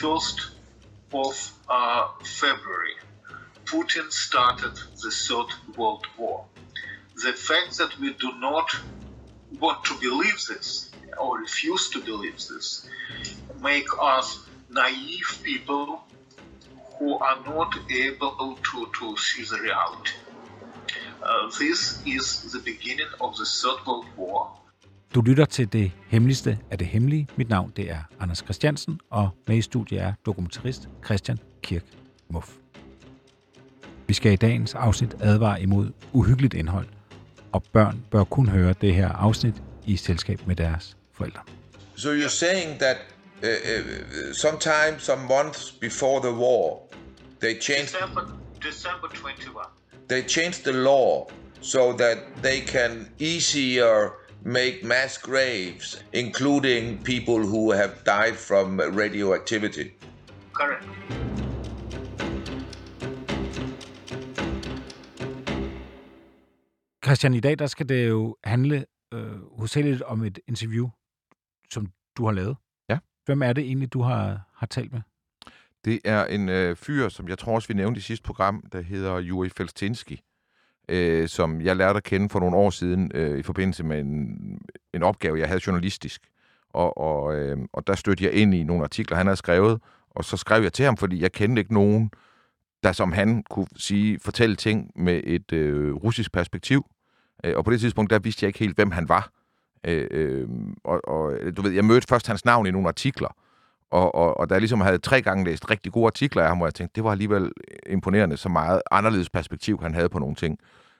21st of uh, February, Putin started the Third World War. The fact that we do not want to believe this or refuse to believe this make us naive people who are not able to, to see the reality. Uh, this is the beginning of the Third World War. Du lytter til det hemmeligste af det hemmelige. Mit navn det er Anders Christiansen, og med i studiet er dokumentarist Christian Kirk Muff. Vi skal i dagens afsnit advare imod uhyggeligt indhold, og børn bør kun høre det her afsnit i selskab med deres forældre. So you're saying that uh, uh, sometime, some months before the war, they changed December, December 21. they changed the law so that they can easier make mass graves, including people who have died from radioactivity. Correct. Christian, i dag der skal det jo handle øh, hovedsageligt om et interview, som du har lavet. Ja. Hvem er det egentlig, du har, har talt med? Det er en øh, fyr, som jeg tror også, vi nævnte i sidste program, der hedder Juri Felstinski, øh, som jeg lærte at kende for nogle år siden øh, i forbindelse med en, en opgave, jeg havde journalistisk. Og, og, øh, og der stødte jeg ind i nogle artikler, han havde skrevet, og så skrev jeg til ham, fordi jeg kendte ikke nogen, der som han kunne sige, fortælle ting med et øh, russisk perspektiv. Øh, og på det tidspunkt, der vidste jeg ikke helt, hvem han var. Øh, øh, og, og du ved, jeg mødte først hans navn i nogle artikler, og, og, og da jeg ligesom havde tre gange læst rigtig gode artikler af ham, hvor jeg tænkte, det var alligevel imponerende, så meget anderledes perspektiv, han havde på nogle ting.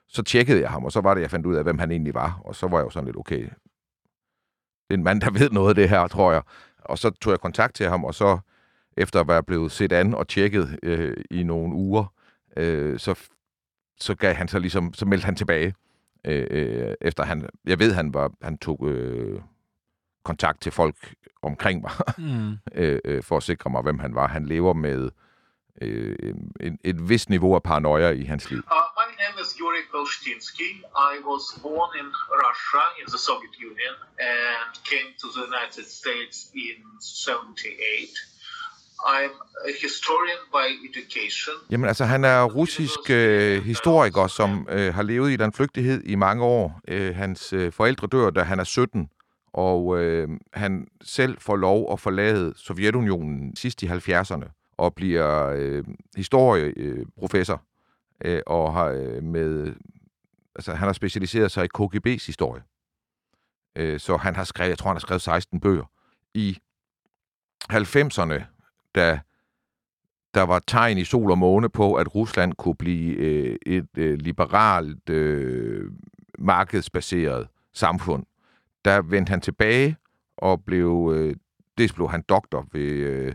Så tjekkede jeg ham, og så var det, jeg fandt ud af, hvem han egentlig var. Og så var jeg jo sådan lidt, okay, det er en mand, der ved noget af det her, tror jeg. Og så tog jeg kontakt til ham, og så efter at være blevet set an og tjekket øh, i nogle uger, øh, så, så gav han så ligesom, så meldte han tilbage. Øh, øh, efter han, jeg ved, han var, han tog øh, kontakt til folk omkring mig, Mm. øh, øh, for at sikre mig, hvem han var. Han lever med øh, en, et vist niveau af paranoia i hans liv. Uh, my name is Yuri Kolstinsky. I was born in Russia, in the Soviet Union, and came to the United States in 78. I'm a historian by education. Jamen altså, han er russisk øh, historiker, som øh, har levet i den flygtighed i mange år. Øh, hans øh, forældre dør, da han er 17, og øh, han selv får lov at forlade Sovjetunionen sidst i 70'erne og bliver øh, historieprofessor øh, øh, og har øh, med altså han har specialiseret sig i KGB's historie. Øh, så han har skrevet, jeg tror han har skrevet 16 bøger. I 90'erne, da der var tegn i sol og måne på, at Rusland kunne blive øh, et øh, liberalt, øh, markedsbaseret samfund. Der vendte han tilbage og blev, øh, dels blev han doktor ved, øh,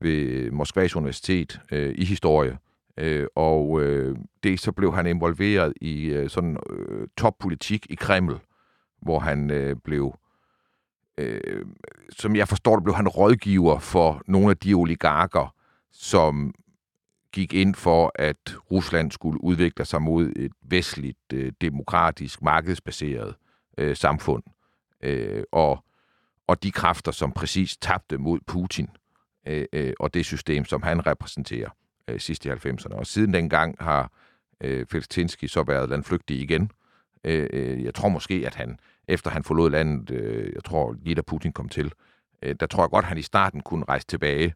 ved Moskvas Universitet øh, i historie, øh, og øh, det så blev han involveret i øh, sådan øh, toppolitik i Kreml, hvor han øh, blev øh, som jeg forstår det, blev han rådgiver for nogle af de oligarker, som gik ind for, at Rusland skulle udvikle sig mod et vestligt, øh, demokratisk, markedsbaseret øh, samfund. Øh, og, og de kræfter, som præcis tabte mod Putin øh, øh, og det system, som han repræsenterer øh, sidst i 90'erne. Og siden dengang har øh, Felstinski så været landflygtig igen. Øh, øh, jeg tror måske, at han, efter han forlod landet, øh, jeg tror lige da Putin kom til, øh, der tror jeg godt, at han i starten kunne rejse tilbage.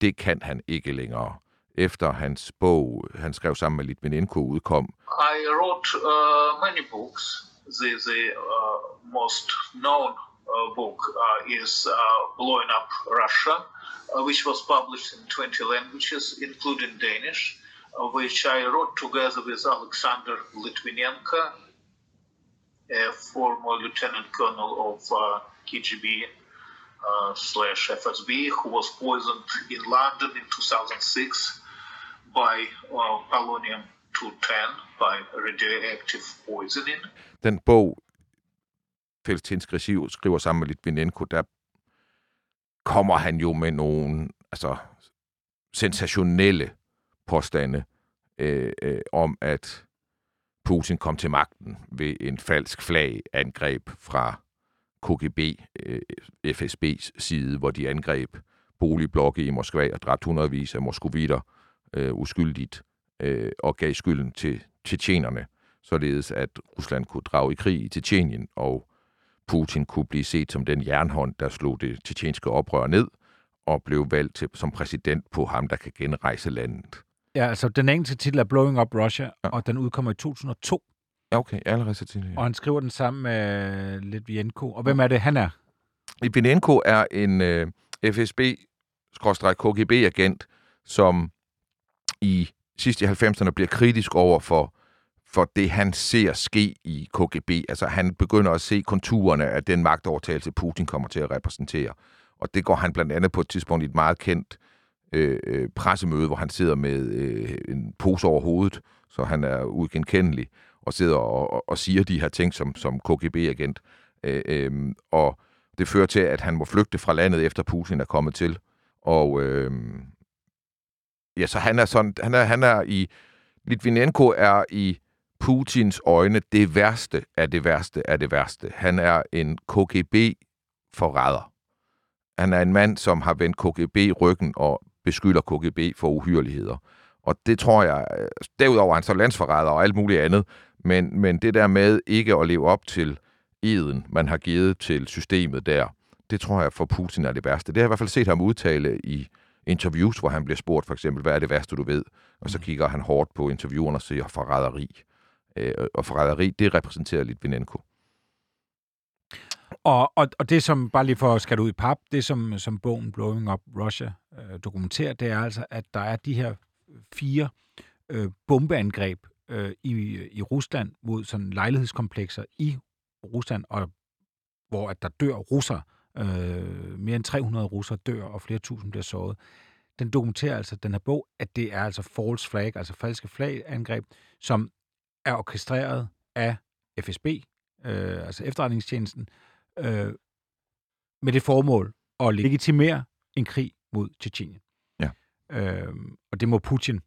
Det kan han ikke længere. Efter hans bog, han skrev sammen med Litvinenko, udkom, I wrote uh, many books. The, the uh, most known uh, book uh, is Blowing Up Russia, which was published in 20 languages, including Danish, which I wrote together with Alexander Litvinenko, a former lieutenant colonel of uh, KGB uh, slash FSB, who was poisoned in London in 2006 by uh, polonium 210 by radioactive poisoning. Den bog, Feltinsk skriver, skriver sammen med Litvinenko, der kommer han jo med nogle altså, sensationelle påstande øh, øh, om, at Putin kom til magten ved en falsk flagangreb fra KGB, øh, FSB's side, hvor de angreb boligblokke i Moskva og dræbte hundredvis af moskovitter øh, uskyldigt øh, og gav skylden til tjetjenerne, således at Rusland kunne drage i krig i Tjetjenien, og Putin kunne blive set som den jernhånd, der slog det tjetjenske oprør ned, og blev valgt til, som præsident på ham, der kan genrejse landet. Ja, altså den engelske titel er Blowing Up Russia, ja. og den udkommer i 2002. Ja, okay, allerede så tidligt. Og han skriver den sammen med Litvinenko. Og hvem er det, han er? Litvinenko er en øh, FSB-KGB-agent, som i sidst i 90'erne bliver kritisk over for, for det, han ser ske i KGB. Altså, han begynder at se konturerne af den magtovertagelse, Putin kommer til at repræsentere. Og det går han blandt andet på et tidspunkt i et meget kendt øh, øh pressemøde, hvor han sidder med øh, en pose over hovedet, så han er uigenkendelig, og sidder og, og, og siger de her ting som, som KGB-agent. Øh, øh, og det fører til, at han må flygte fra landet, efter Putin er kommet til. Og øh, ja, så han er sådan, han er, han er i, Litvinenko er i Putins øjne det værste af det værste af det værste. Han er en KGB-forræder. Han er en mand, som har vendt KGB ryggen og beskylder KGB for uhyreligheder. Og det tror jeg, derudover er han så landsforræder og alt muligt andet, men, men det der med ikke at leve op til eden, man har givet til systemet der, det tror jeg for Putin er det værste. Det har jeg i hvert fald set ham udtale i interviews, hvor han bliver spurgt for eksempel, hvad er det værste, du ved? Og så mm. kigger han hårdt på interviewerne og siger forræderi. Øh, og forræderi, det repræsenterer Litvinenko. Og, og, og det, som, bare lige for at skære ud i pap, det som, som bogen Blowing Up Russia øh, dokumenterer, det er altså, at der er de her fire øh, bombeangreb øh, i, i Rusland mod sådan lejlighedskomplekser i Rusland, og hvor at der dør russer. Øh, mere end 300 russer dør, og flere tusind bliver såret. Den dokumenterer altså, den her bog, at det er altså false flag, altså falske flagangreb, som er orkestreret af FSB, øh, altså efterretningstjenesten, øh, med det formål at legitimere en krig mod Tjetjenien. Ja. Øh, og det må Putin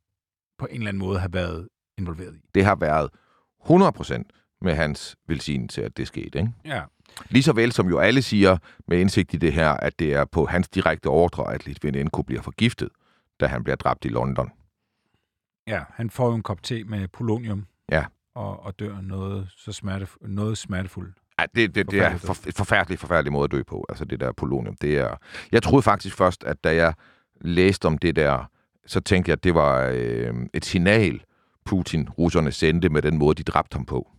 på en eller anden måde have været involveret i. Det har været 100% med hans velsignelse, at det skete. Ikke? Ja. Lige så vel som jo alle siger med indsigt i det her, at det er på hans direkte ordre, at Litvinenko bliver forgiftet, da han bliver dræbt i London. Ja, han får jo en kop te med polonium. Ja. Og, og dør noget, så smerte, noget smertefuldt. Ja, det, det, det er for, et forfærdeligt, forfærdeligt måde at dø på, altså det der polonium. Det er, jeg troede faktisk først, at da jeg læste om det der, så tænkte jeg, at det var øh, et signal, Putin, russerne, sendte med den måde, de dræbte ham på.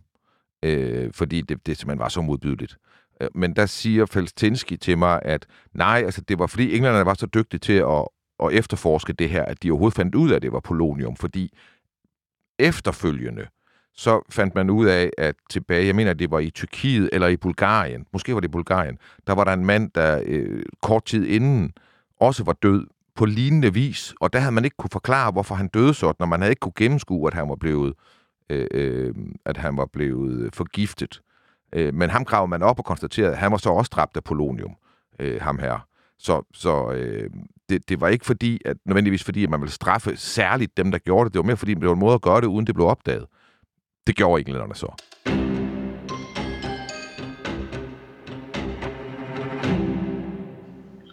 Øh, fordi det, det simpelthen var så modbydeligt. Øh, men der siger Felstinski til mig, at nej, altså det var fordi englænderne var så dygtige til at, at efterforske det her, at de overhovedet fandt ud af, at det var polonium, fordi efterfølgende, så fandt man ud af, at tilbage, jeg mener, det var i Tyrkiet eller i Bulgarien, måske var det i Bulgarien, der var der en mand, der øh, kort tid inden også var død på lignende vis, og der havde man ikke kunne forklare, hvorfor han døde sådan, når man havde ikke kunne gennemskue, at han var blevet, øh, øh, at han var blevet forgiftet. Øh, men ham gravede man op og konstaterede, at han var så også dræbt af polonium, øh, ham her. Så, så øh, det, det var ikke fordi, at, nødvendigvis fordi, at man ville straffe særligt dem, der gjorde det. Det var mere fordi, det var en måde at gøre det, uden det blev opdaget. Det gjorde englænderne så.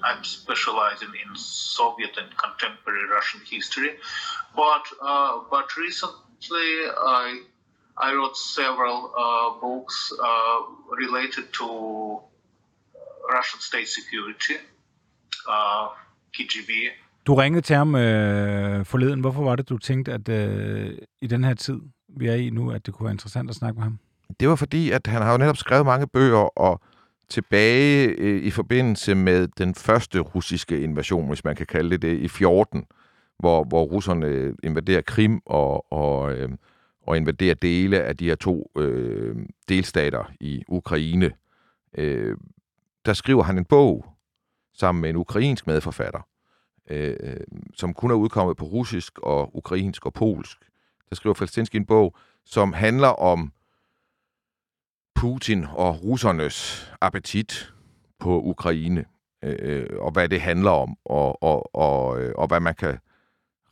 I'm specializing in Soviet and contemporary Russian history, but uh, but recently I I wrote several uh, books uh, related to Russian state security, uh, KGB. Du ringede til ham øh, forleden. Hvorfor var det, du tænkte, at øh, i den her tid, vi er i nu, at det kunne være interessant at snakke med ham? Det var fordi, at han har jo netop skrevet mange bøger, og tilbage øh, i forbindelse med den første russiske invasion, hvis man kan kalde det det, i 14, hvor, hvor russerne øh, invaderer Krim og, og, øh, og invaderer dele af de her to øh, delstater i Ukraine. Øh, der skriver han en bog sammen med en ukrainsk medforfatter, øh, øh som kun er udkommet på russisk og ukrainsk og polsk. Der skriver Falstinski en bog, som handler om Putin og russernes appetit på Ukraine, øh, og hvad det handler om, og, og, og, øh, og hvad man kan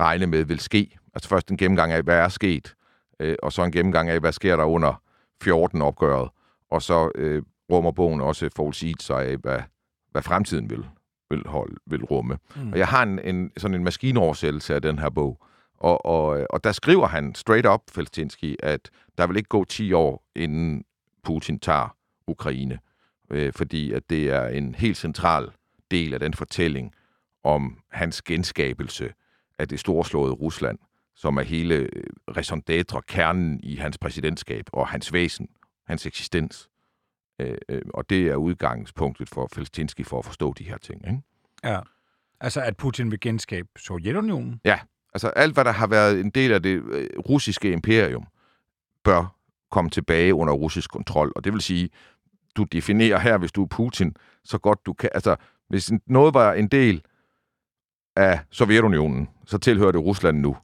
regne med vil ske. Altså først en gennemgang af, hvad er sket, øh, og så en gennemgang af, hvad sker der under 14-opgøret, og så øh, rummer bogen også forudsigelser af, hvad, hvad fremtiden vil vil, holde, vil rumme. Mm. Og jeg har en, en, sådan en maskinoversættelse af den her bog, og, og, og der skriver han straight up, Felstinski, at der vil ikke gå 10 år, inden Putin tager Ukraine, øh, fordi at det er en helt central del af den fortælling om hans genskabelse af det storslåede Rusland, som er hele øh, raison d'être, kernen i hans præsidentskab og hans væsen, hans eksistens. Øh, øh, og det er udgangspunktet for Felstinski for at forstå de her ting. Ikke? Ja. Altså, at Putin vil genskabe Sovjetunionen? Ja. Altså, alt, hvad der har været en del af det øh, russiske imperium, bør komme tilbage under russisk kontrol. Og det vil sige, du definerer her, hvis du er Putin, så godt du kan. Altså, hvis noget var en del af Sovjetunionen, så tilhører det Rusland nu.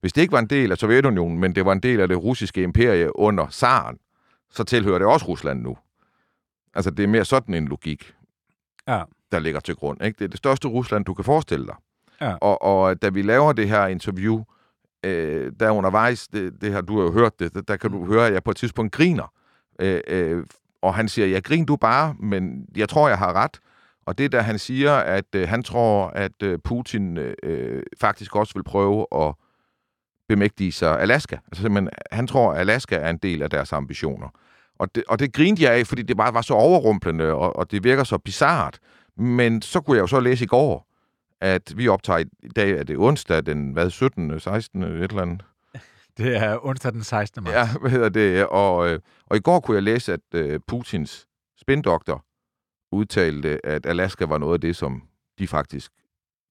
Hvis det ikke var en del af Sovjetunionen, men det var en del af det russiske imperie under zaren, så tilhører det også Rusland nu. Altså, det er mere sådan en logik, Ja. der ligger til grund. Ikke? Det er det største Rusland, du kan forestille dig. Ja. Og, og da vi laver det her interview, øh, der undervejs, det, det har du har jo hørt det, der, der kan du høre, at jeg på et tidspunkt griner. Øh, øh, og han siger, jeg griner du bare, men jeg tror, jeg har ret. Og det er da han siger, at øh, han tror, at øh, Putin øh, faktisk også vil prøve at bemægtige sig Alaska. Altså simpelthen, han tror, at Alaska er en del af deres ambitioner. Og det, og det grinede jeg af, fordi det bare var så overrumplende, og, og det virker så bizart. Men så kunne jeg jo så læse i går, at vi optager i dag, er det onsdag, den hvad, 17., 16., et eller andet. Det er onsdag den 16. marts. Ja, hvad hedder det? Og, øh, og i går kunne jeg læse, at øh, Putins spindoktor udtalte, at Alaska var noget af det, som de faktisk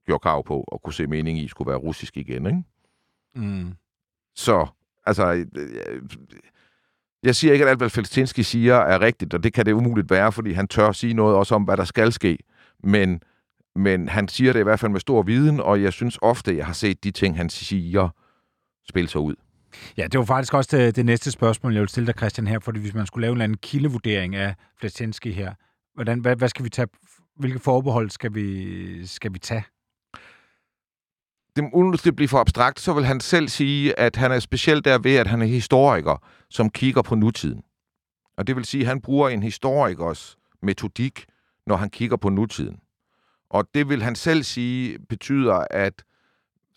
gjorde krav på og kunne se mening i skulle være russisk igen. Ikke? Mm. Så, altså, øh, jeg siger ikke, at alt, hvad Felstinski siger, er rigtigt, og det kan det umuligt være, fordi han tør sige noget også om, hvad der skal ske. Men, men han siger det i hvert fald med stor viden, og jeg synes ofte, jeg har set de ting, han siger, spille sig ud. Ja, det var faktisk også det, det næste spørgsmål, jeg vil stille dig, Christian, her, fordi hvis man skulle lave en eller anden kildevurdering af Flatinski her, hvordan, hvad, hvad skal vi tage, hvilke forbehold skal vi, skal vi tage? det, uden det bliver for abstrakt, så vil han selv sige, at han er specielt der ved, at han er historiker, som kigger på nutiden. Og det vil sige, at han bruger en historikers metodik, når han kigger på nutiden. Og det vil han selv sige betyder, at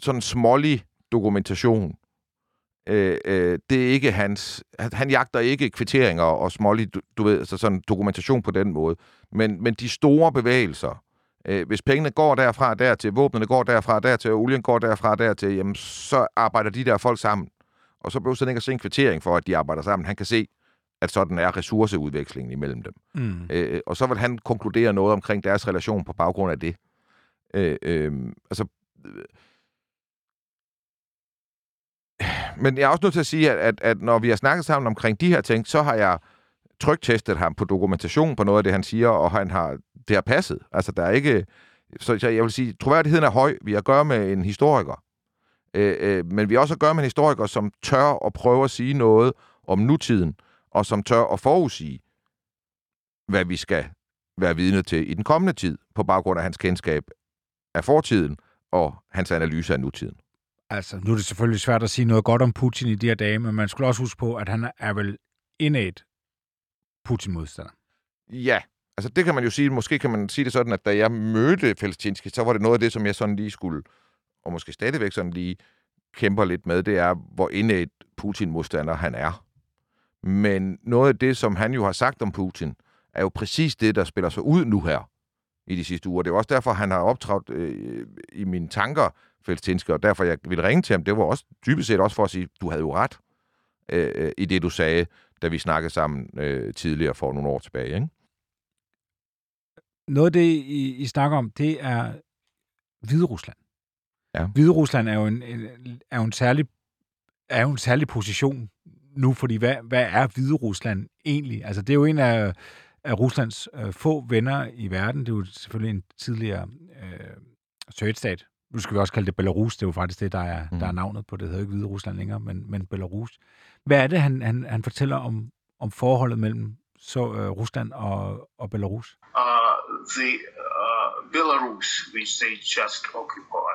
sådan smålig dokumentation, øh, øh, det er ikke hans... Han jagter ikke kvitteringer og smålig, du, du ved, altså sådan dokumentation på den måde. Men, men de store bevægelser, Øh, hvis pengene går derfra og dertil, våbnene går derfra og dertil, og olien går derfra og dertil, jamen, så arbejder de der folk sammen. Og så behøver han ikke at se en kvittering for, at de arbejder sammen. Han kan se, at sådan er ressourceudvekslingen imellem dem. Mm. Øh, og så vil han konkludere noget omkring deres relation på baggrund af det. Øh, øh, altså, øh, men jeg er også nødt til at sige, at, at, at når vi har snakket sammen omkring de her ting, så har jeg trygtestet ham på dokumentation på noget af det, han siger, og han har, det har passet. Altså, der er ikke... Så jeg vil sige, troværdigheden er høj. Vi har at gøre med en historiker. Øh, øh, men vi har også at gøre med en historiker, som tør at prøve at sige noget om nutiden, og som tør at forudsige, hvad vi skal være vidne til i den kommende tid, på baggrund af hans kendskab af fortiden og hans analyse af nutiden. Altså, nu er det selvfølgelig svært at sige noget godt om Putin i de her dage, men man skulle også huske på, at han er vel indad Putin-modstander. Ja, altså det kan man jo sige, måske kan man sige det sådan, at da jeg mødte Felstinski, så var det noget af det, som jeg sådan lige skulle, og måske stadigvæk sådan lige kæmper lidt med, det er, hvor indad Putin-modstander han er. Men noget af det, som han jo har sagt om Putin, er jo præcis det, der spiller sig ud nu her i de sidste uger. Det er også derfor, han har optrådt øh, i mine tanker, Felstinski, og derfor jeg ville ringe til ham. Det var også dybest set også for at sige, du havde jo ret øh, i det, du sagde, da vi snakkede sammen øh, tidligere for nogle år tilbage. Ikke? Noget af det, I, I snakker om, det er Hvide Rusland. Ja. Hvide Rusland er jo en, en, er jo en særlig er jo en særlig position nu, fordi hvad, hvad er Hvide Rusland egentlig? Altså, det er jo en af, af Ruslands øh, få venner i verden. Det er jo selvfølgelig en tidligere øh, sovjetstat. Nu skal vi også kalde det Belarus. Det er jo faktisk det, der er, mm. der er navnet på det. Det hedder ikke Hvide Rusland længere, men, men Belarus. Hvad er det, han, han, han fortæller om, om forholdet mellem så, øh, Rusland og, og Belarus? Uh, the uh, Belarus, which they just occupied.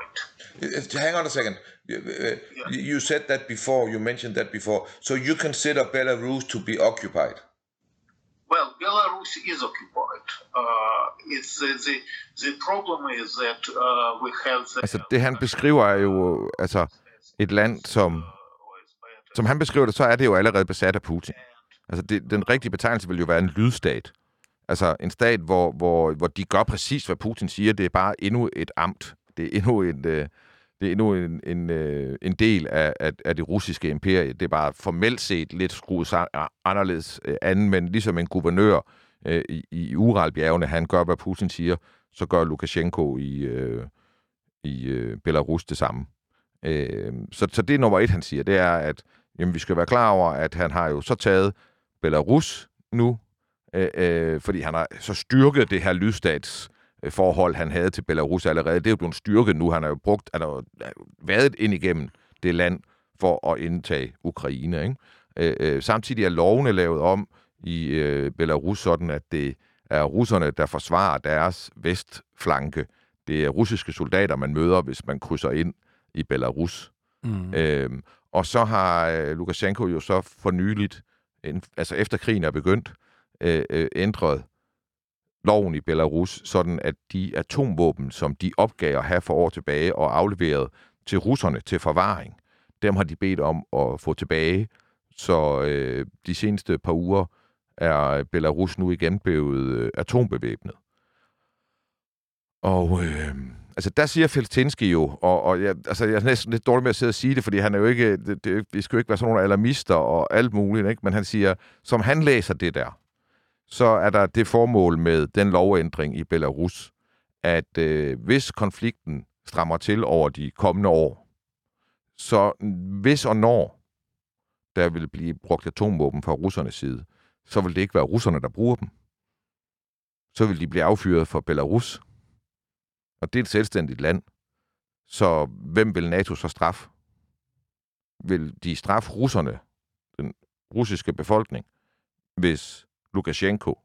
Uh, Hang on a second. You, uh, you said that before. You mentioned that before. So you consider Belarus to be occupied? well, Belarus is occupied. Uh, it's the, the the problem is that uh, we have the, Altså, det han beskriver er jo altså et land, som, som han beskriver det, så er det jo allerede besat af Putin. Altså, det, den rigtige betegnelse vil jo være en lydstat. Altså, en stat, hvor, hvor, hvor de gør præcis, hvad Putin siger. Det er bare endnu et amt. Det er endnu en, øh, det er endnu en, en, øh, en del af, af, af det russiske imperie. Det er bare formelt set lidt skruet anderledes øh, anden, men ligesom en guvernør øh, i, i Uralbjergene, han gør, hvad Putin siger, så gør Lukashenko i, øh, i øh, Belarus det samme. Øh, så, så det er nummer et, han siger, det er, at jamen, vi skal være klar over, at han har jo så taget Belarus nu, øh, øh, fordi han har så styrket det her lydstats øh, forhold, han havde til Belarus allerede. Det er jo blevet styrket nu. Han har jo brugt, han har jo været ind igennem det land for at indtage Ukraine. Ikke? Øh, øh, samtidig er lovene lavet om i øh, Belarus sådan, at det er russerne, der forsvarer deres vestflanke. Det er russiske soldater, man møder, hvis man krydser ind i Belarus. Mm. Øh, og så har øh, Lukashenko jo så for nyligt, altså efter krigen er begyndt, øh, øh, ændret loven i Belarus, sådan at de atomvåben, som de opgav at have for år tilbage og afleveret til russerne til forvaring, dem har de bedt om at få tilbage. Så øh, de seneste par uger er Belarus nu igen blevet øh, atombevæbnet. Og øh, altså der siger Feltinski jo, og, og jeg, altså, jeg er næsten lidt dårlig med at sidde og sige det, fordi han er jo ikke, det, det, vi skal jo ikke være sådan nogle alarmister og alt muligt, ikke? men han siger, som han læser det der, så er der det formål med den lovændring i Belarus, at øh, hvis konflikten strammer til over de kommende år, så hvis og når der vil blive brugt atomvåben fra russernes side, så vil det ikke være russerne, der bruger dem. Så vil de blive affyret fra Belarus. Og det er et selvstændigt land. Så hvem vil NATO så straffe? Vil de straffe russerne, den russiske befolkning, hvis Lukashenko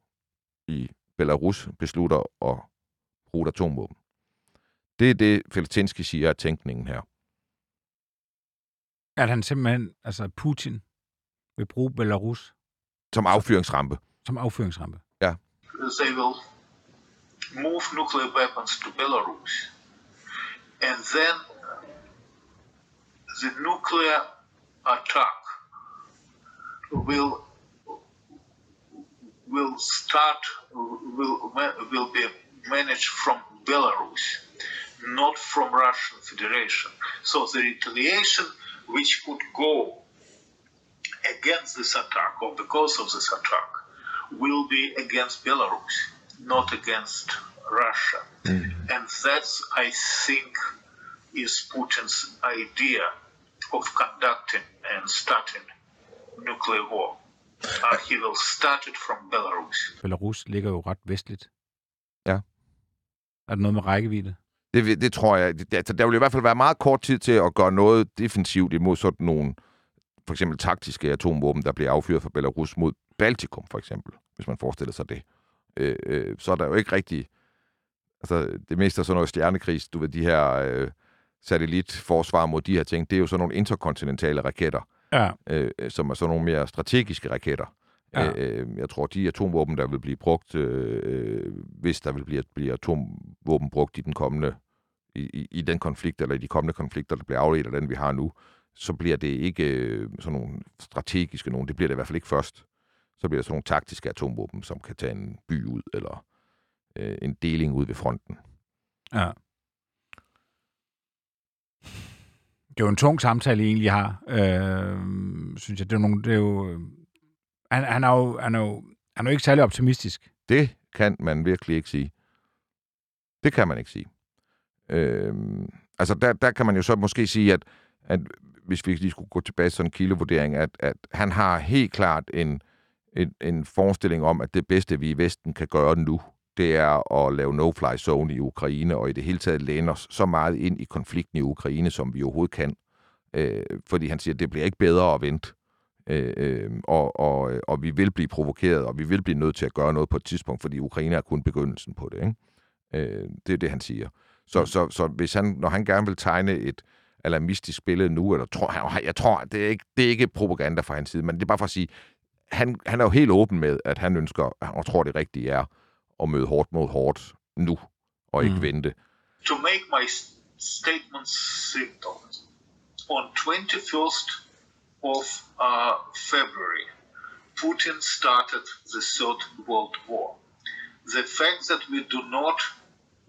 i Belarus beslutter at bruge et atomvåben? Det er det, Feltinski siger er tænkningen her. At han simpelthen, altså Putin, vil bruge Belarus Som affyringsrampe. som affyringsrampe. they will move nuclear weapons to Belarus, and then the nuclear attack will will start will will be managed from Belarus, not from Russian Federation. So the retaliation which could go against this attack or because of this attack will be against Belarus, not against Russia. Mm. And that's, I think, is Putin's idea of conducting and starting nuclear war. Uh, he will start it from Belarus. Belarus ligger jo ret vestligt. Ja. Er det noget med rækkevidde? Det, det tror jeg. Det, altså, der vil i hvert fald være meget kort tid til at gøre noget defensivt imod sådan nogle, for eksempel taktiske atomvåben, der bliver affyret fra Belarus mod Baltikum, for eksempel, hvis man forestiller sig det. Øh, øh, så er der jo ikke rigtig... Altså, det meste af sådan noget stjernekrig, du ved, de her øh, satellitforsvar mod de her ting, det er jo sådan nogle interkontinentale raketter, Ja. øh, øh, som er sådan nogle mere strategiske raketter. Ja. Ja. Øh, jeg tror, de atomvåben, der vil blive brugt, øh, øh, hvis der vil blive, blive atomvåben brugt i den kommende, i, i, i den konflikt, eller i de kommende konflikter, der bliver afledt af den, vi har nu, så bliver det ikke øh, sådan nogle strategiske nogen. Det bliver det i hvert fald ikke først. Så bliver det sådan nogle taktiske atomvåben, som kan tage en by ud, eller øh, en deling ud ved fronten. Ja. Det er jo en tung samtale, I egentlig har, øh, synes jeg. Det er, nogle, det er jo, øh, han, han, er jo, han, er jo, han er jo ikke særlig optimistisk. Det kan man virkelig ikke sige. Det kan man ikke sige. Øh, altså, der, der kan man jo så måske sige, at, at hvis vi lige skulle gå tilbage til sådan en kildevurdering, at, at han har helt klart en, en, en forestilling om, at det bedste, vi i Vesten kan gøre nu, det er at lave no-fly zone i Ukraine, og i det hele taget læne os så meget ind i konflikten i Ukraine, som vi overhovedet kan. Øh, fordi han siger, at det bliver ikke bedre at vente. Øh, øh, og, og, og vi vil blive provokeret, og vi vil blive nødt til at gøre noget på et tidspunkt, fordi Ukraine er kun begyndelsen på det. Ikke? Øh, det er det, han siger. Så, så, så hvis han, når han gerne vil tegne et alarmistisk billede nu, eller tror han, jeg tror, det er ikke, det er ikke propaganda fra hans side, men det er bare for at sige, han, han er jo helt åben med, at han ønsker, og tror det rigtige er, at møde hårdt mod hårdt nu, og ikke mm. vente. To make my statement simple, on 21st of uh, February, Putin started the Third World War. The fact that we do not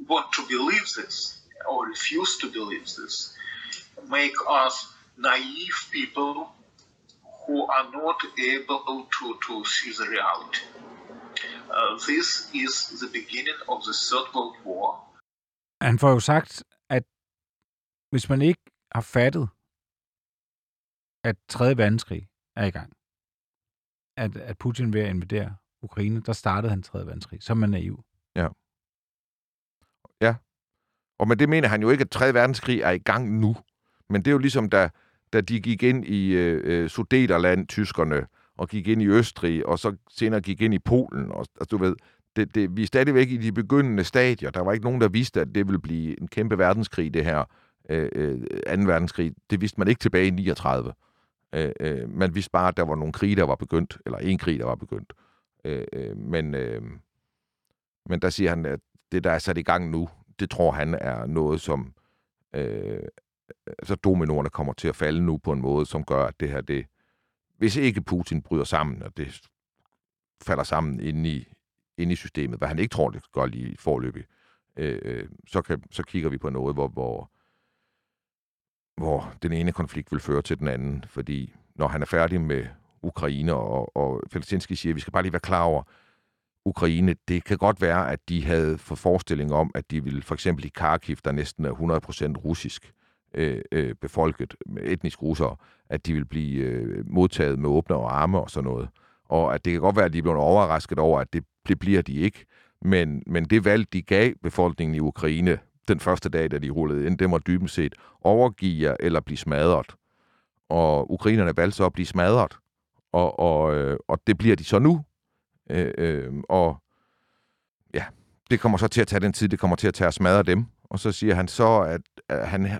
want to believe this or refuse to believe this make us naive people who are not able to, to see the reality. Uh, this is the beginning of the Third World War. Han får jo sagt, at hvis man ikke har fattet, at 3. verdenskrig er i gang, at, at Putin vil invadere Ukraine, der startede han 3. verdenskrig, så er man naiv. Ja. Ja. Og med det mener han jo ikke, at 3. verdenskrig er i gang nu. Men det er jo ligesom, da, da de gik ind i øh, øh, Sudeterland, tyskerne, og gik ind i Østrig, og så senere gik ind i Polen. Og, altså, du ved, det, det, vi er stadigvæk i de begyndende stadier. Der var ikke nogen, der vidste, at det ville blive en kæmpe verdenskrig, det her øh, øh, 2. verdenskrig. Det vidste man ikke tilbage i 39. Øh, øh, man vidste bare, at der var nogle krige, der var begyndt, eller en krig, der var begyndt. Øh, øh, men, øh, men der siger han, at det, der er sat i gang nu, det tror han er noget, som øh, altså dominoerne kommer til at falde nu på en måde, som gør, at det her, det, hvis ikke Putin bryder sammen, og det falder sammen inde i, inde i systemet, hvad han ikke tror, det gør lige forløbig, øh, øh, så, kan, så kigger vi på noget, hvor, hvor, hvor den ene konflikt vil føre til den anden, fordi når han er færdig med Ukraine, og, og Felsinski siger, at vi skal bare lige være klar over, Ukraine, det kan godt være, at de havde fået forestilling om, at de ville, for eksempel i Kharkiv, der næsten er 100% russisk øh, øh, befolket, etnisk russere, at de vil blive øh, modtaget med åbne arme og sådan noget. Og at det kan godt være, at de er blevet overrasket over, at det, det bliver de ikke. Men, men det valg, de gav befolkningen i Ukraine den første dag, da de rullede ind, det var dybest set overgive jer eller blive smadret. Og ukrainerne valgte så at blive smadret. Og, og, øh, og det bliver de så nu. Øh, øh, og ja, det kommer så til at tage den tid, det kommer til at tage at smadre dem. Og så siger han så, at, at han er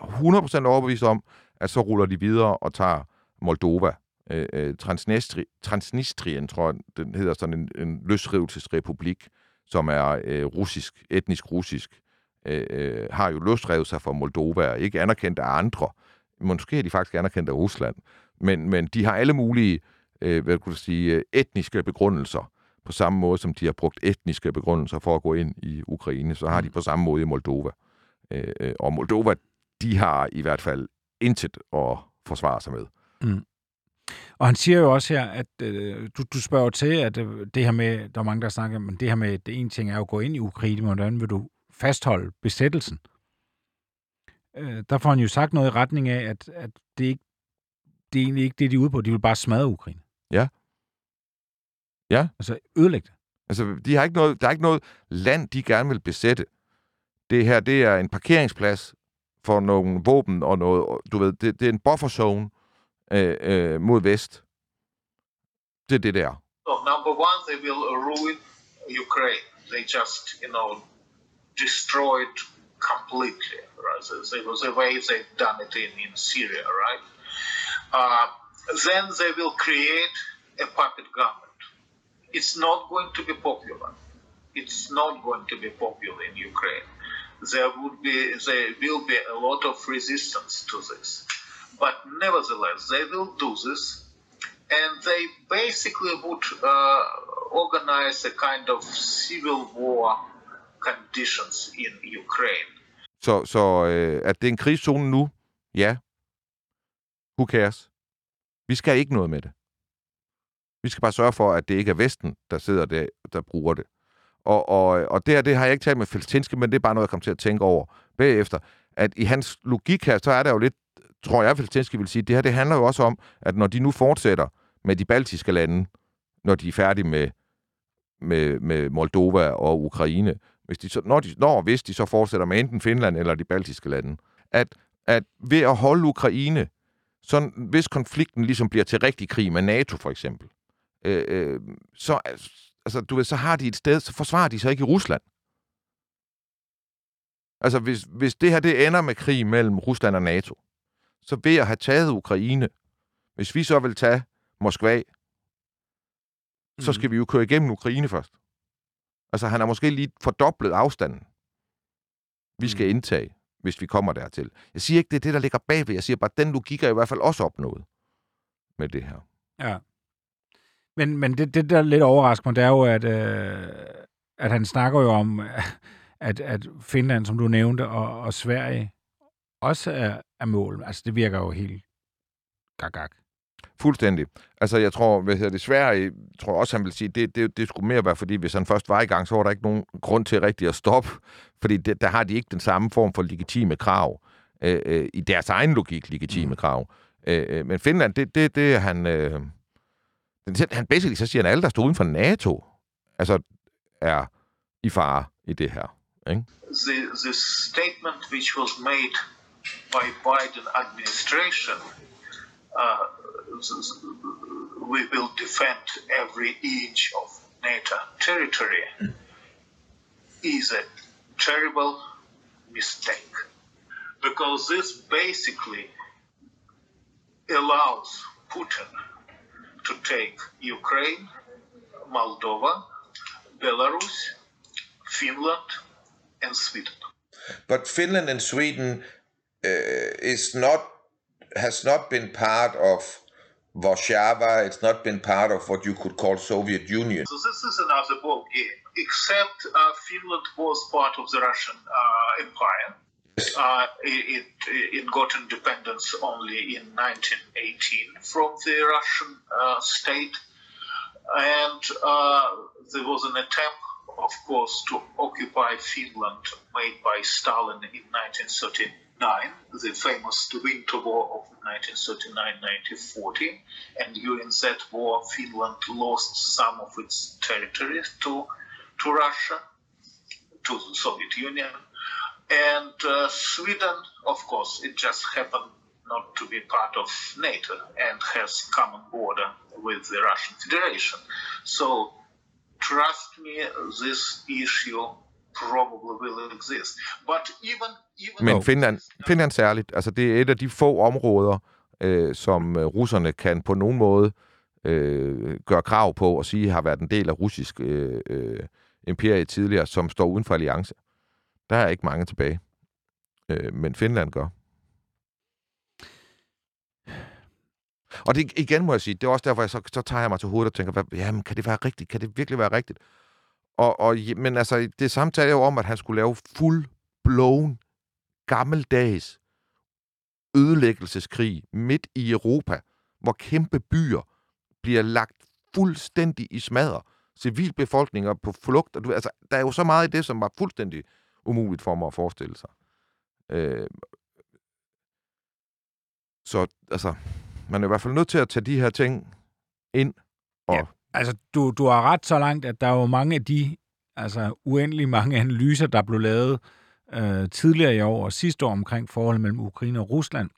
100% overbevist om, at så ruller de videre og tager Moldova. Øh, øh, Transnistri, Transnistrien, tror jeg, den hedder sådan en, en løsrivelsesrepublik, som er øh, russisk, etnisk russisk, øh, øh, har jo løsrevet sig fra Moldova, og ikke anerkendt af andre. Måske er de faktisk anerkendt af Rusland. Men, men de har alle mulige øh, hvad kunne sige, etniske begrundelser, på samme måde som de har brugt etniske begrundelser for at gå ind i Ukraine, så har de på samme måde i Moldova. Øh, øh, og Moldova, de har i hvert fald intet at forsvare sig med. Mm. Og han siger jo også her, at øh, du, du spørger til, at øh, det her med, der er mange, der snakker, men det her med, det ene ting er jo at gå ind i Ukraine, men hvordan vil du fastholde besættelsen? Øh, der får han jo sagt noget i retning af, at, at det, ikke, det er egentlig ikke det, de er ude på. De vil bare smadre Ukraine. Ja. Ja. Altså ødelægge det. Altså, de har ikke noget, der er ikke noget land, de gerne vil besætte. Det her, det er en parkeringsplads for nogle våben og noget, du ved, det, det er en øh, øh, mod vest. Det er det der. So number one, they will ruin Ukraine. They just, you know, destroy it completely. Right? So the way they've done it in, in Syria, right? Uh, then they will create a puppet government. It's not going to be popular. It's not going to be popular in Ukraine. There would be, there will be a lot of resistance to this, but nevertheless, they will do this, and they basically would uh, organize a kind of civil war conditions in Ukraine. Så, så øh, at det er en krigszone nu, ja. Who cares? Vi skal ikke noget med det. Vi skal bare sørge for, at det ikke er Vesten, der sidder der, der bruger det. Og, og, og det her, det har jeg ikke talt med Feltinski, men det er bare noget, jeg kommer til at tænke over bagefter. At i hans logik her, så er der jo lidt, tror jeg, Feltinski vil sige, det her, det handler jo også om, at når de nu fortsætter med de baltiske lande, når de er færdige med, med, med Moldova og Ukraine, hvis de så, når, de, når hvis de så fortsætter med enten Finland eller de baltiske lande, at, at ved at holde Ukraine, så hvis konflikten ligesom bliver til rigtig krig med NATO for eksempel, øh, øh, så, altså, du ved, så har de et sted, så forsvarer de sig ikke i Rusland. Altså, hvis, hvis det her det ender med krig mellem Rusland og NATO, så ved at have taget Ukraine, hvis vi så vil tage Moskva, så skal vi jo køre igennem Ukraine først. Altså, han har måske lige fordoblet afstanden, vi skal Mm. indtage, hvis vi kommer dertil. Jeg siger ikke, det er det, der ligger bagved. Jeg siger bare, at den logik er i hvert fald også opnået med det her. Ja. Men, men det, det, der lidt overrasker mig, det er jo, at, øh, at han snakker jo om, at, at Finland, som du nævnte, og, og Sverige også er, er mål. Altså, det virker jo helt gag Fuldstændig. Altså, jeg tror, hvad hedder det, Sverige, tror også, han vil sige, det, det, det skulle mere være, fordi hvis han først var i gang, så var der ikke nogen grund til rigtig at stoppe, fordi det, der har de ikke den samme form for legitime krav, øh, øh, i deres egen logik legitime mm. krav. Øh, øh, men Finland, det, det, det er han, øh, han basically så siger, at alle, der står uden for NATO, altså, er i fare i det her. Ikke? the the statement which was made by Biden administration, uh, we will defend every inch of NATO territory, is a terrible mistake because this basically allows Putin to take Ukraine, Moldova, Belarus, Finland, and Sweden. But Finland and Sweden uh, is not has not been part of Warsaw. It's not been part of what you could call Soviet Union. So this is another ball game. Except uh, Finland was part of the Russian uh, Empire. Uh, it, it got independence only in 1918 from the Russian uh, state, and uh, there was an attempt, of course, to occupy Finland made by Stalin in 1939, the famous Winter War of 1939-1940, and during that war, Finland lost some of its territories to to Russia, to the Soviet Union, and uh, Sweden, of course, it just happened not to be part of NATO and has common border with the Russian Federation. So, trust me, this issue probably will exist. But even even Men Finland, Finland særligt, altså det er et af de få områder, øh, som øh, russerne kan på nogen måde øh, gøre krav på og sige har været en del af russisk øh, øh, imperie tidligere, som står uden for alliance. Der er ikke mange tilbage. Øh, men Finland gør. Og det igen må jeg sige, det er også derfor, jeg så, så tager jeg mig til hovedet og tænker, hvad, jamen, kan det være rigtigt? Kan det virkelig være rigtigt? Og, og, men altså, det samtaler jo om, at han skulle lave full blown gammeldags ødelæggelseskrig midt i Europa, hvor kæmpe byer bliver lagt fuldstændig i smadre. Civilbefolkninger på flugt. Og du, altså, der er jo så meget i det, som var fuldstændig umuligt for mig at forestille sig. Øh, så altså, man er i hvert fald nødt til at tage de her ting ind. Og, Ja. Altså, du, du har ret så langt, at der er jo mange af de, altså uendelig mange analyser, der blev lavet øh, tidligere i år og sidste år omkring forholdet mellem Ukraine og Rusland,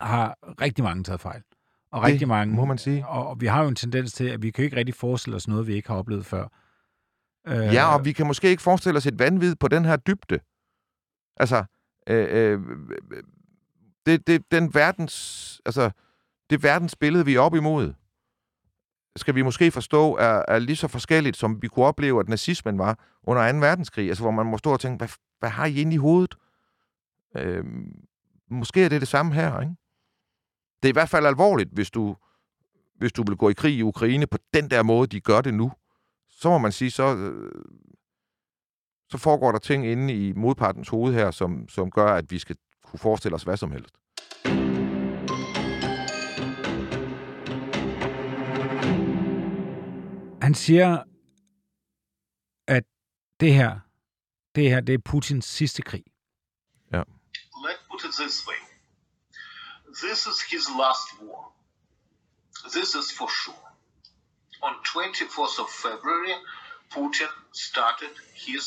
har rigtig mange taget fejl. Og Det rigtig mange, må man sige. Og, og vi har jo en tendens til, at vi kan ikke rigtig forestille os noget, vi ikke har oplevet før. Øh, Ja, og vi kan måske ikke forestille os et vanvid på den her dybde. Altså, øh, øh, det, det, den verdens, altså, det verdensbillede, vi er op imod, skal vi måske forstå, er, er lige så forskelligt, som vi kunne opleve, at nazismen var under 2. verdenskrig. Altså, hvor man må stå og tænke, hvad, hvad har I inde i hovedet? Øh, måske er det det samme her, ikke? Det er i hvert fald alvorligt, hvis du, hvis du vil gå i krig i Ukraine på den der måde, de gør det nu. Så må man sige, så, øh, så foregår der ting inde i modpartens hoved her, som, som gør, at vi skal kunne forestille os hvad som helst. Han siger, at det her, det her, det er Putins sidste krig. let's put it this way this is his last war. This is for sure. On 24th of February, Putin started his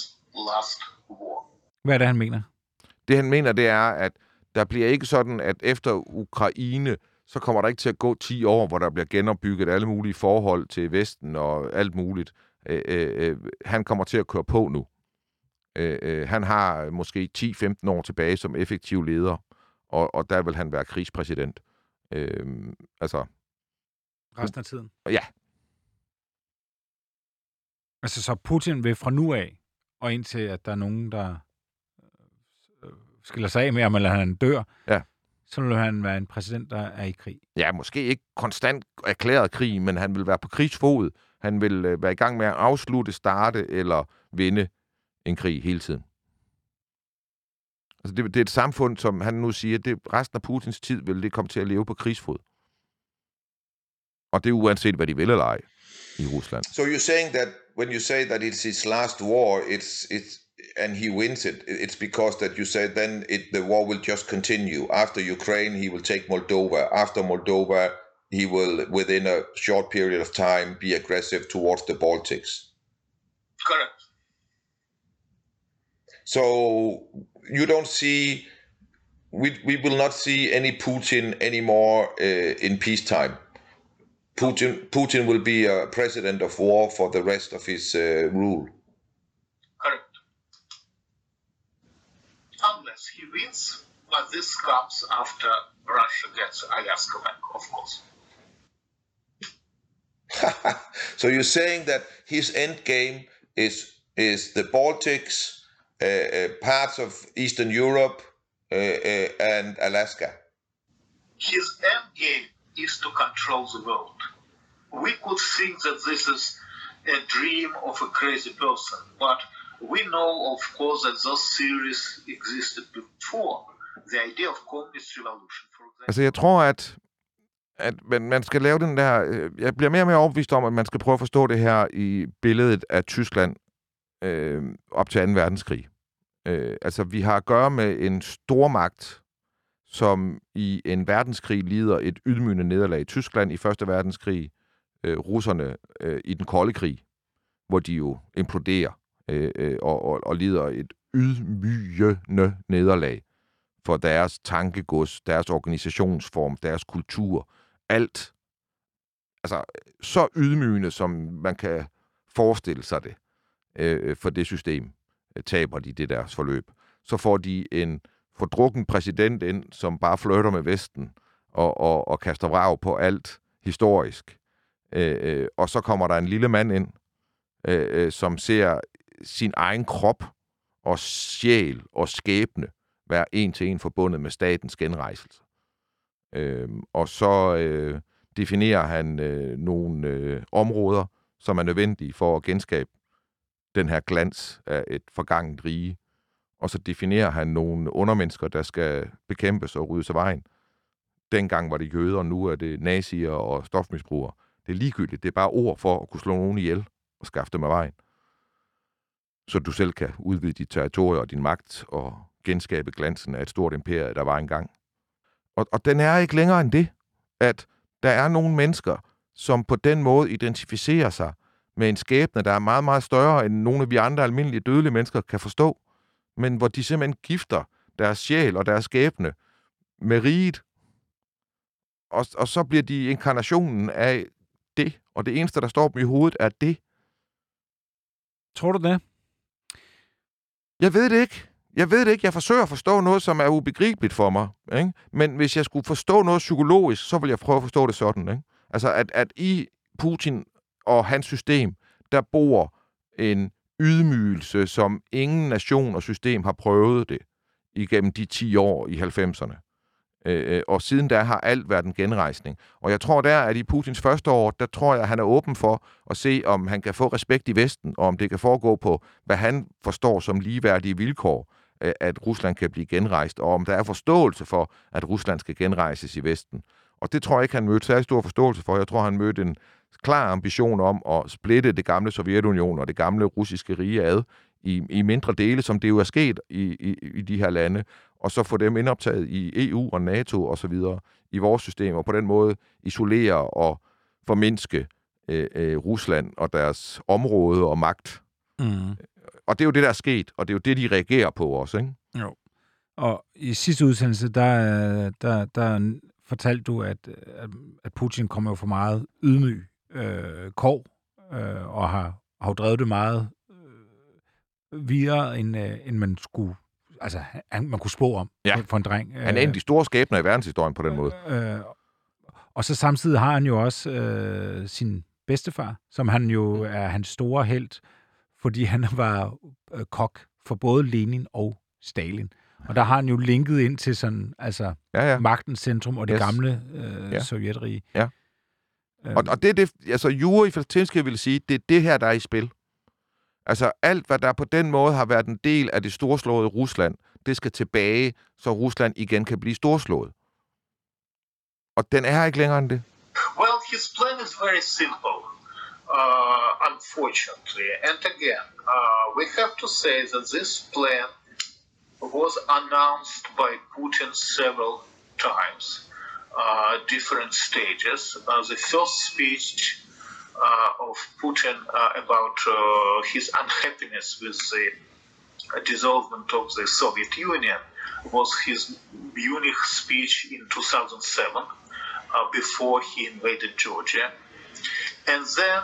last war. Hvad er det, han mener? Det han mener, det er, at der bliver ikke sådan, at efter Ukraine, så kommer der ikke til at gå 10 år, hvor der bliver genopbygget alle mulige forhold til Vesten og alt muligt. Øh, øh, han kommer til at køre på nu. Øh, øh, han har måske 10-15 år tilbage som effektiv leder, og, og der vil han være krigspræsident. Øh, altså, Resten af tiden. ja. Altså, så Putin vil fra nu af, og indtil at der er nogen, der øh, skiller sig af med ham, eller han dør, Ja. så vil han være en præsident, der er i krig. Ja, måske ikke konstant erklæret krig, men han vil være på krigsfod. Han vil øh, være i gang med at afslutte, starte eller vinde en krig hele tiden. Altså det, det er et samfund, som han nu siger, det resten af Putins tid vil det komme til at leve på krigsfod. Og det er uanset, hvad de vil eller ej i Rusland. So you're saying that when you say that it's his last war, it's it's and he wins it, it's because that you said then it the war will just continue. After Ukraine, he will take Moldova. After Moldova, he will within a short period of time be aggressive towards the Baltics. Correct. So you don't see we we will not see any Putin anymore uh, in peacetime. Putin Putin will be a president of war for the rest of his uh, rule. Correct. Unless he wins, but this comes after Russia gets Alaska back, of course. so you're saying that his end game is is the Baltics, uh, uh, parts of Eastern Europe, uh, uh, and Alaska. His end game is to control the world. We could think that this is a dream of a crazy person, but we know, of course, that those theories existed before. The idea of communist revolution, for example. Altså, jeg tror, at, at man, man skal lave den der... Øh, jeg bliver mere og mere overbevist om, at man skal prøve at forstå det her i billedet af Tyskland øh, op til 2. verdenskrig. Øh, altså, vi har at gøre med en stormagt, som i en verdenskrig lider et ydmygende nederlag. i Tyskland i Første verdenskrig, øh, russerne øh, i den kolde krig, hvor de jo imploderer øh, øh, og, og, og lider et ydmygende nederlag for deres tankegods, deres organisationsform, deres kultur, alt. Altså, så ydmygende, som man kan forestille sig det øh, øh for det system, øh, taber de det deres forløb. Så får de en fordrukken præsident ind, som bare flytter med Vesten og, og, og kaster vrag på alt historisk. Øh, øh, og så kommer der en lille mand ind, øh, øh, som ser sin egen krop og sjæl og skæbne være en til en forbundet med statens genrejselse. Øh, og så øh, definerer han øh, nogle øh, områder, som er nødvendige for at genskabe den her glans af et forganget rige. Og så definerer han nogle undermennesker, der skal bekæmpes og ryddes af vejen. Dengang var det jøder, nu er det nazier og stofmisbrugere. Det er ligegyldigt. Det er bare ord for at kunne slå nogen ihjel og skaffe dem af vejen. Så du selv kan udvide dit territorie og din magt og genskabe glansen af et stort imperie, der var engang. Og, og den er ikke længere end det, at der er nogle mennesker, som på den måde identificerer sig med en skæbne, der er meget, meget større, end nogle af vi andre almindelige dødelige mennesker kan forstå, men hvor de simpelthen gifter deres sjæl og deres skæbne med riget, og, og så bliver de inkarnationen af det, og det eneste, der står dem i hovedet, er det. Tror du det? Jeg ved det ikke. Jeg ved det ikke. Jeg forsøger at forstå noget, som er ubegribeligt for mig. Ikke? Men hvis jeg skulle forstå noget psykologisk, så vil jeg prøve at forstå det sådan. Ikke? Altså, at, at i Putin og hans system, der bor en ydmygelse, som ingen nation og system har prøvet det igennem de 10 år i 90'erne. Øh, øh, og siden da har alt været en genrejsning. Og jeg tror der, at i Putins første år, der tror jeg, at han er åben for at se, om han kan få respekt i Vesten, og om det kan foregå på, hvad han forstår som ligeværdige vilkår, øh, at Rusland kan blive genrejst, og om der er forståelse for, at Rusland skal genrejses i Vesten. Og det tror jeg ikke, han mødte særlig stor forståelse for. Jeg tror, han mødte en klar ambition om at splitte det gamle Sovjetunion og det gamle russiske rige ad i, i mindre dele, som det jo er sket i, i, i de her lande, og så få dem indoptaget i EU og NATO og så videre i vores system, og på den måde isolere og formindske øh, øh, Rusland og deres område og magt. Mm. Og det er jo det, der er sket, og det er jo det, de reagerer på også, ikke? Jo. Og i sidste udsendelse, der, der, der fortalte du, at, at Putin kommer jo for meget ydmyg øh, kår, øh, og har, har jo drevet det meget øh, videre, end, øh, end man skulle altså, han, man kunne spå om Ja. for, en dreng. Han er en af de store skæbner i verdenshistorien på den måde. Øh, og så samtidig har han jo også øh, sin bedstefar, som han jo Mm. er hans store held, fordi han var øh, kok for både Lenin og Stalin. Og der har han jo linket ind til sådan, altså Ja, ja. magtens centrum og det Yes. gamle øh, Ja. sovjetrige. Ja. Øhm, Og, og det er det, altså Juri Feltinski vil sige, det er det her, der er i spil. Altså alt, hvad der på den måde har været en del af det storslåede Rusland, det skal tilbage, så Rusland igen kan blive storslået. Og den er ikke længere end det. Well, his plan is very simple, uh, unfortunately. And again, uh, we have to say that this plan was announced by Putin several times, uh, different stages. Uh, the first speech uh, of Putin uh, about uh, his unhappiness with the dissolvement of the Soviet Union was his Munich speech in 2007 uh, before he invaded Georgia. And then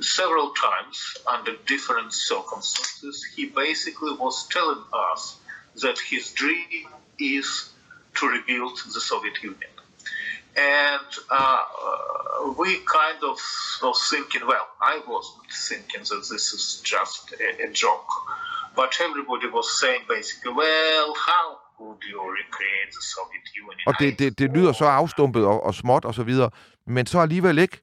several times, under different circumstances, he basically was telling us that his dream is to rebuild the Soviet Union. And uh, we kind of were thinking, well, I wasn't thinking that this is just a, a joke. But everybody was saying basically, well, how could you recreate the Soviet Union? Og det, det, det lyder så afstumpet og, og småt og så videre, men så alligevel ikke.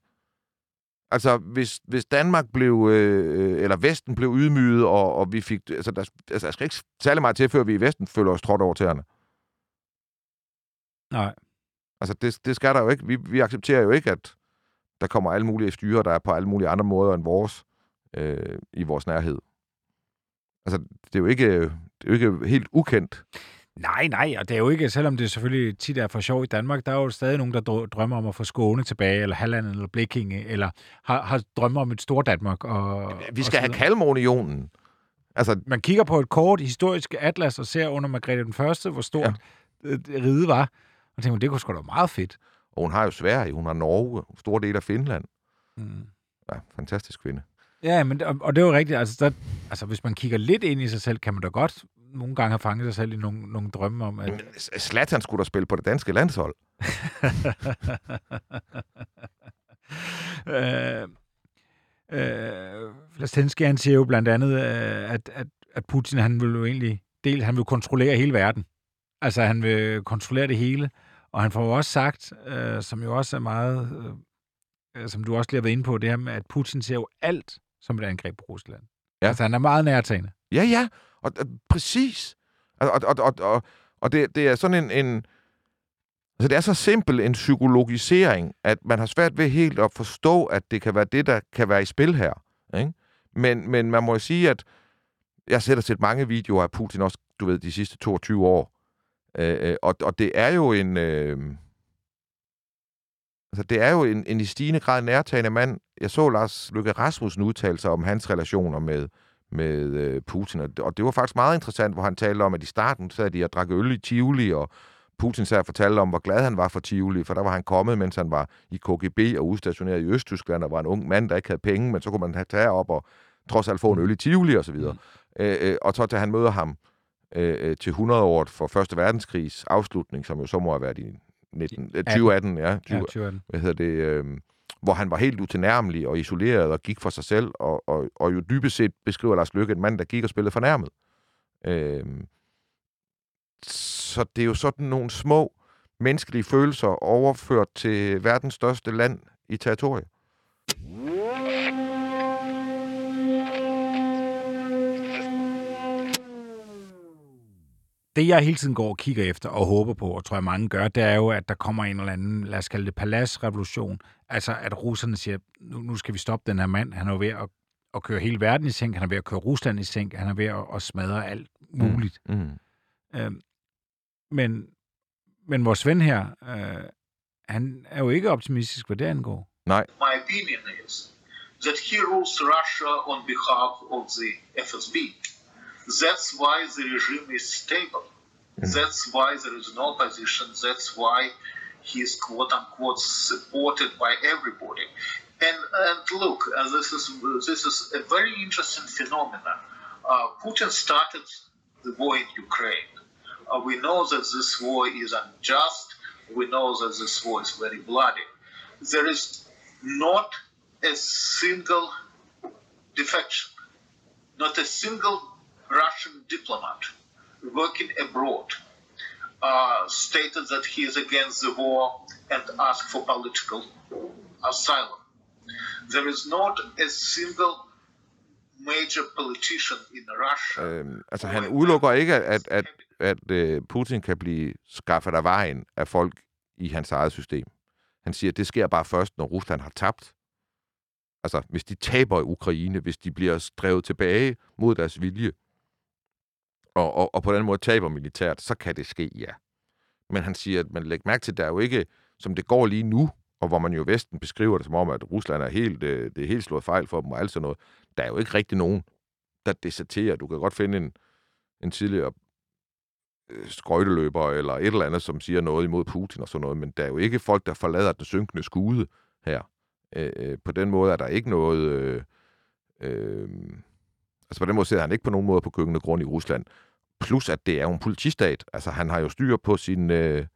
Altså, hvis, hvis Danmark blev, øh, eller Vesten blev ydmyget, og, og vi fik, altså der, altså, der skal ikke særlig meget til, før vi i Vesten føler os trådt over tæerne. Nej. Altså, det, det skal der jo ikke. Vi, vi accepterer jo ikke, at der kommer alle mulige styre, der er på alle mulige andre måder end vores, øh, i vores nærhed. Altså, det er jo ikke, det er jo ikke helt ukendt. Nej, nej, og det er jo ikke, selvom det selvfølgelig tit er for sjov i Danmark, der er jo stadig nogen, der drø- drømmer om at få Skåne tilbage, eller Halland, eller Blekinge, eller har, har drømmer om et stort Danmark. Og, Vi og skal så have. Kalmarunionen. Altså, Man kigger på et kort historisk atlas og ser under Margrethe den Første, hvor stort ja. riget var, og tænker, det kunne sgu da være meget fedt. og hun har jo Sverige, hun har Norge, store dele af Finland. Mm. Ja, fantastisk kvinde. Ja, men, og, og det er jo rigtigt. Altså, der, altså, hvis man kigger lidt ind i sig selv, kan man da godt nogle gange have fanget sig selv i nogle, nogle drømme om, at... Men Zlatan skulle da spille på det danske landshold. øh, øh, Flastensky, han siger jo blandt andet, øh, at, at, at Putin, han vil jo egentlig, dels han vil kontrollere hele verden. Altså, han vil kontrollere det hele. Og han får jo også sagt, øh, som jo også er meget, øh, som du også lige har været inde på, det her med, at Putin ser jo alt som et angreb på Rusland. Ja. Altså, han er meget nærtagende. Ja, ja, og, øh, og præcis. Og, og, og, og, og, det, det er sådan en, en... Altså, det er så simpel en psykologisering, at man har svært ved helt at forstå, at det kan være det, der kan være i spil her. Ikke? Men, men man må jo sige, at jeg har set mange videoer af Putin også, du ved, de sidste 22 år. Øh, øh, og, og det er jo en... Øh, altså, det er jo en, en i stigende grad nærtagende mand. Jeg så Lars Løkke Rasmussen udtale sig om hans relationer med, med øh, Putin, og, og det var faktisk meget interessant, hvor han talte om, at i starten sad de og drak øl i Tivoli, og Putin sad og fortalte om, hvor glad han var for Tivoli, for der var han kommet, mens han var i KGB og udstationeret i Østtyskland, og var en ung mand, der ikke havde penge, men så kunne man have tage op og trods alt få en øl i Tivoli og så videre. Mm. Øh, og så til han møder ham øh, til 100-året for Første Verdenskrigs afslutning, som jo så må have været i 19, øh, 2018, ja, 20, Ja, 2018. hvad hedder det, øh, hvor han var helt utilnærmelig og isoleret og gik for sig selv, og, og, og jo dybest set beskriver Lars Lykke en mand, der gik og spillede fornærmet. Øh, så det er jo sådan nogle små menneskelige følelser overført til verdens største land i territoriet. det, jeg hele tiden går og kigger efter og håber på, og tror jeg mange gør, det er jo, at der kommer en eller anden, lad os kalde det paladsrevolution. Altså, at russerne siger, nu, nu skal vi stoppe den her mand. Han er jo ved at, at køre hele verden i sænk. Han er ved at køre Rusland i sænk. Han er ved at, at smadre alt muligt. Mm. Mm. Øhm, men, men vores ven her, øh, han er jo ikke optimistisk, hvad det angår. Nej, My opinion is that he rules Russia on behalf of the FSB. That's why the regime is stable. That's why there is no opposition. That's why he is quote unquote supported by everybody. And and look, uh, this is this is a very interesting phenomenon. Uh, Putin started the war in Ukraine. Uh, we know that this war is unjust. We know that this war is very bloody. there is not a single defection, not a single Russian diplomat working abroad uh, stated that he is against the war and asked for political asylum. There is not a single major politician in Russia. Øhm, altså, han udelukker ikke, at, at, at, at Putin kan blive skaffet af vejen af folk i hans eget system. Han siger, at det sker bare først, når Rusland har tabt. Altså, hvis de taber i Ukraine, hvis de bliver drevet tilbage mod deres vilje, og, og, og på den måde taber militært, så kan det ske, ja. Men han siger, at man lægger mærke til, at der er jo ikke, som det går lige nu, og hvor man jo i Vesten beskriver det som om, at Rusland er helt, det, det er helt slået fejl for dem og alt sådan noget. Der er jo ikke rigtig nogen, der deserterer. Du kan godt finde en, en tidligere øh, skøjteløber eller et eller andet, som siger noget imod Putin og sådan noget, men der er jo ikke folk, der forlader den synkende skude her. Øh, øh, på den måde er der ikke noget... Øh, øh, altså på den måde sidder han ikke på nogen måde på køkkenet grund i Rusland. Plus at det er jo en politistat. Altså han har jo styr på sin, øh,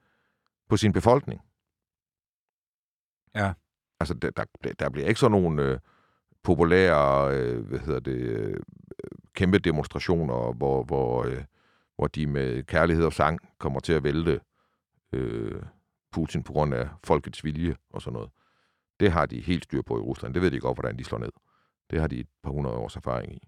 på sin befolkning. Ja. Altså der, der, der bliver ikke sådan nogle øh, populære, øh, hvad hedder det, øh, kæmpe demonstrationer, hvor, hvor, øh, hvor de med kærlighed og sang kommer til at vælte øh, Putin på grund af folkets vilje og sådan noget. Det har de helt styr på i Rusland. Det ved de godt, hvordan de slår ned. Det har de et par hundrede års erfaring i.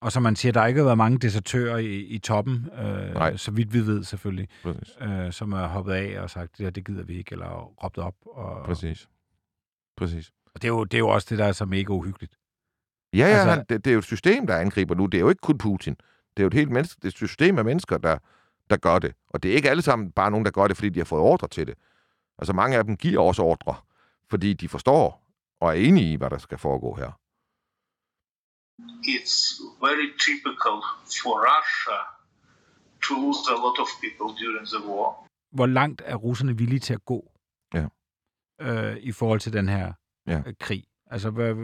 Og som man siger, der har ikke været mange desertører i, i toppen, øh, Nej. så vidt vi ved selvfølgelig, Præcis. øh, som er hoppet af og sagt, ja, det gider vi ikke, eller råbt op. Og, Præcis. Præcis. og det, er jo, det er jo også det, der er så mega uhyggeligt. Ja, ja, Altså- altså, det, det er jo et system, der angriber nu. Det er jo ikke kun Putin. Det er jo et helt menneske, det er et system af mennesker, der, der gør det. Og det er ikke alle sammen bare nogen, der gør det, fordi de har fået ordre til det. Altså mange af dem giver også ordre, fordi de forstår og er enige i, hvad der skal foregå her. It's very typical for Russia to lose a lot of people during the war. Hvor langt er russerne villige til at gå Ja. øh, i forhold til den her Ja. øh, krig? Altså, hvad,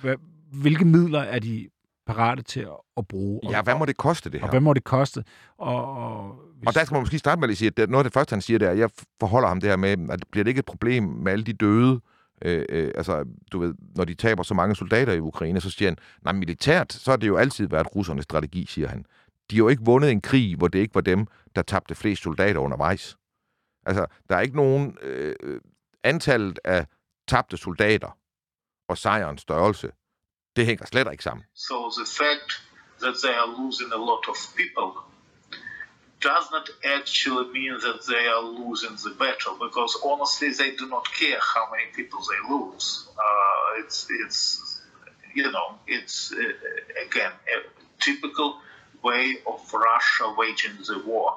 hvad, hvilke midler er de parate til at, at bruge? Ja, hvad må det koste, det her? Og hvad må det koste? Og, og, hvis, Og der skal man måske starte med at sige, at det, noget af det første, han siger, det er, jeg forholder ham det her med, at bliver det ikke et problem med alle de døde, øh, øh, altså, du ved, når de taber så mange soldater i Ukraine, så siger han, nej, militært, så har det jo altid været russernes strategi, siger han. De har jo ikke vundet en krig, hvor det ikke var dem, der tabte flest soldater undervejs. Altså, der er ikke nogen øh, øh, antallet af tabte soldater og sejrens størrelse. Det hænger slet ikke sammen. So the fact that they are losing a lot of people does not actually mean that they are losing the battle because honestly they do not care how many people they lose. Uh, it's it's you know it's uh, again a typical way of Russia waging the war.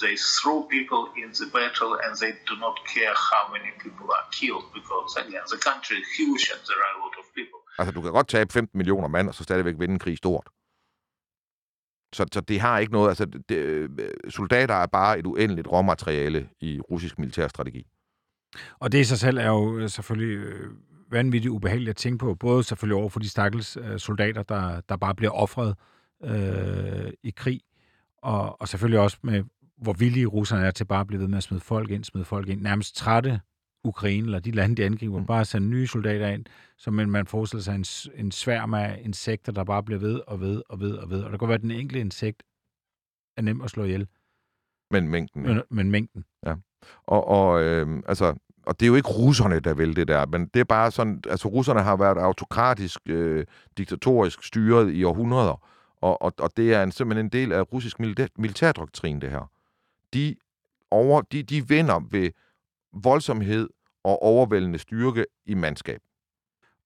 They throw people in the battle and they do not care how many people are killed because again the country is huge and there are a lot of people. Altså, du kan godt tabe 15 millioner mand, og så stadigvæk vinde en krig stort. Så, så det har ikke noget... Altså, det, øh, soldater er bare et uendeligt råmateriale i russisk militærstrategi. Og det i sig selv er jo øh, selvfølgelig øh, vanvittigt ubehageligt at tænke på, både selvfølgelig over for de stakkels soldater, der, der bare bliver offret øh, i krig, og, og selvfølgelig også med, hvor villige russerne er til bare at blive ved med at smide folk ind, smide folk ind, nærmest trætte Ukraine, eller de lande, de angriber, mm. bare sende nye soldater ind, som man, man forestiller sig en, en sværm af insekter, der bare bliver ved og ved og ved og ved. Og der kan være, at den enkelte insekt er nem at slå ihjel, Men mængden... men, men mængden. Og, og, øh, altså, og det er jo ikke russerne, der vil det der, men det er bare sådan, altså russerne har været autokratisk, øh, diktatorisk styret i århundreder, og, og, og det er en, simpelthen en del af russisk militær, militærdoktrin, det her. De, over, de, de vinder ved voldsomhed og overvældende styrke i mandskab.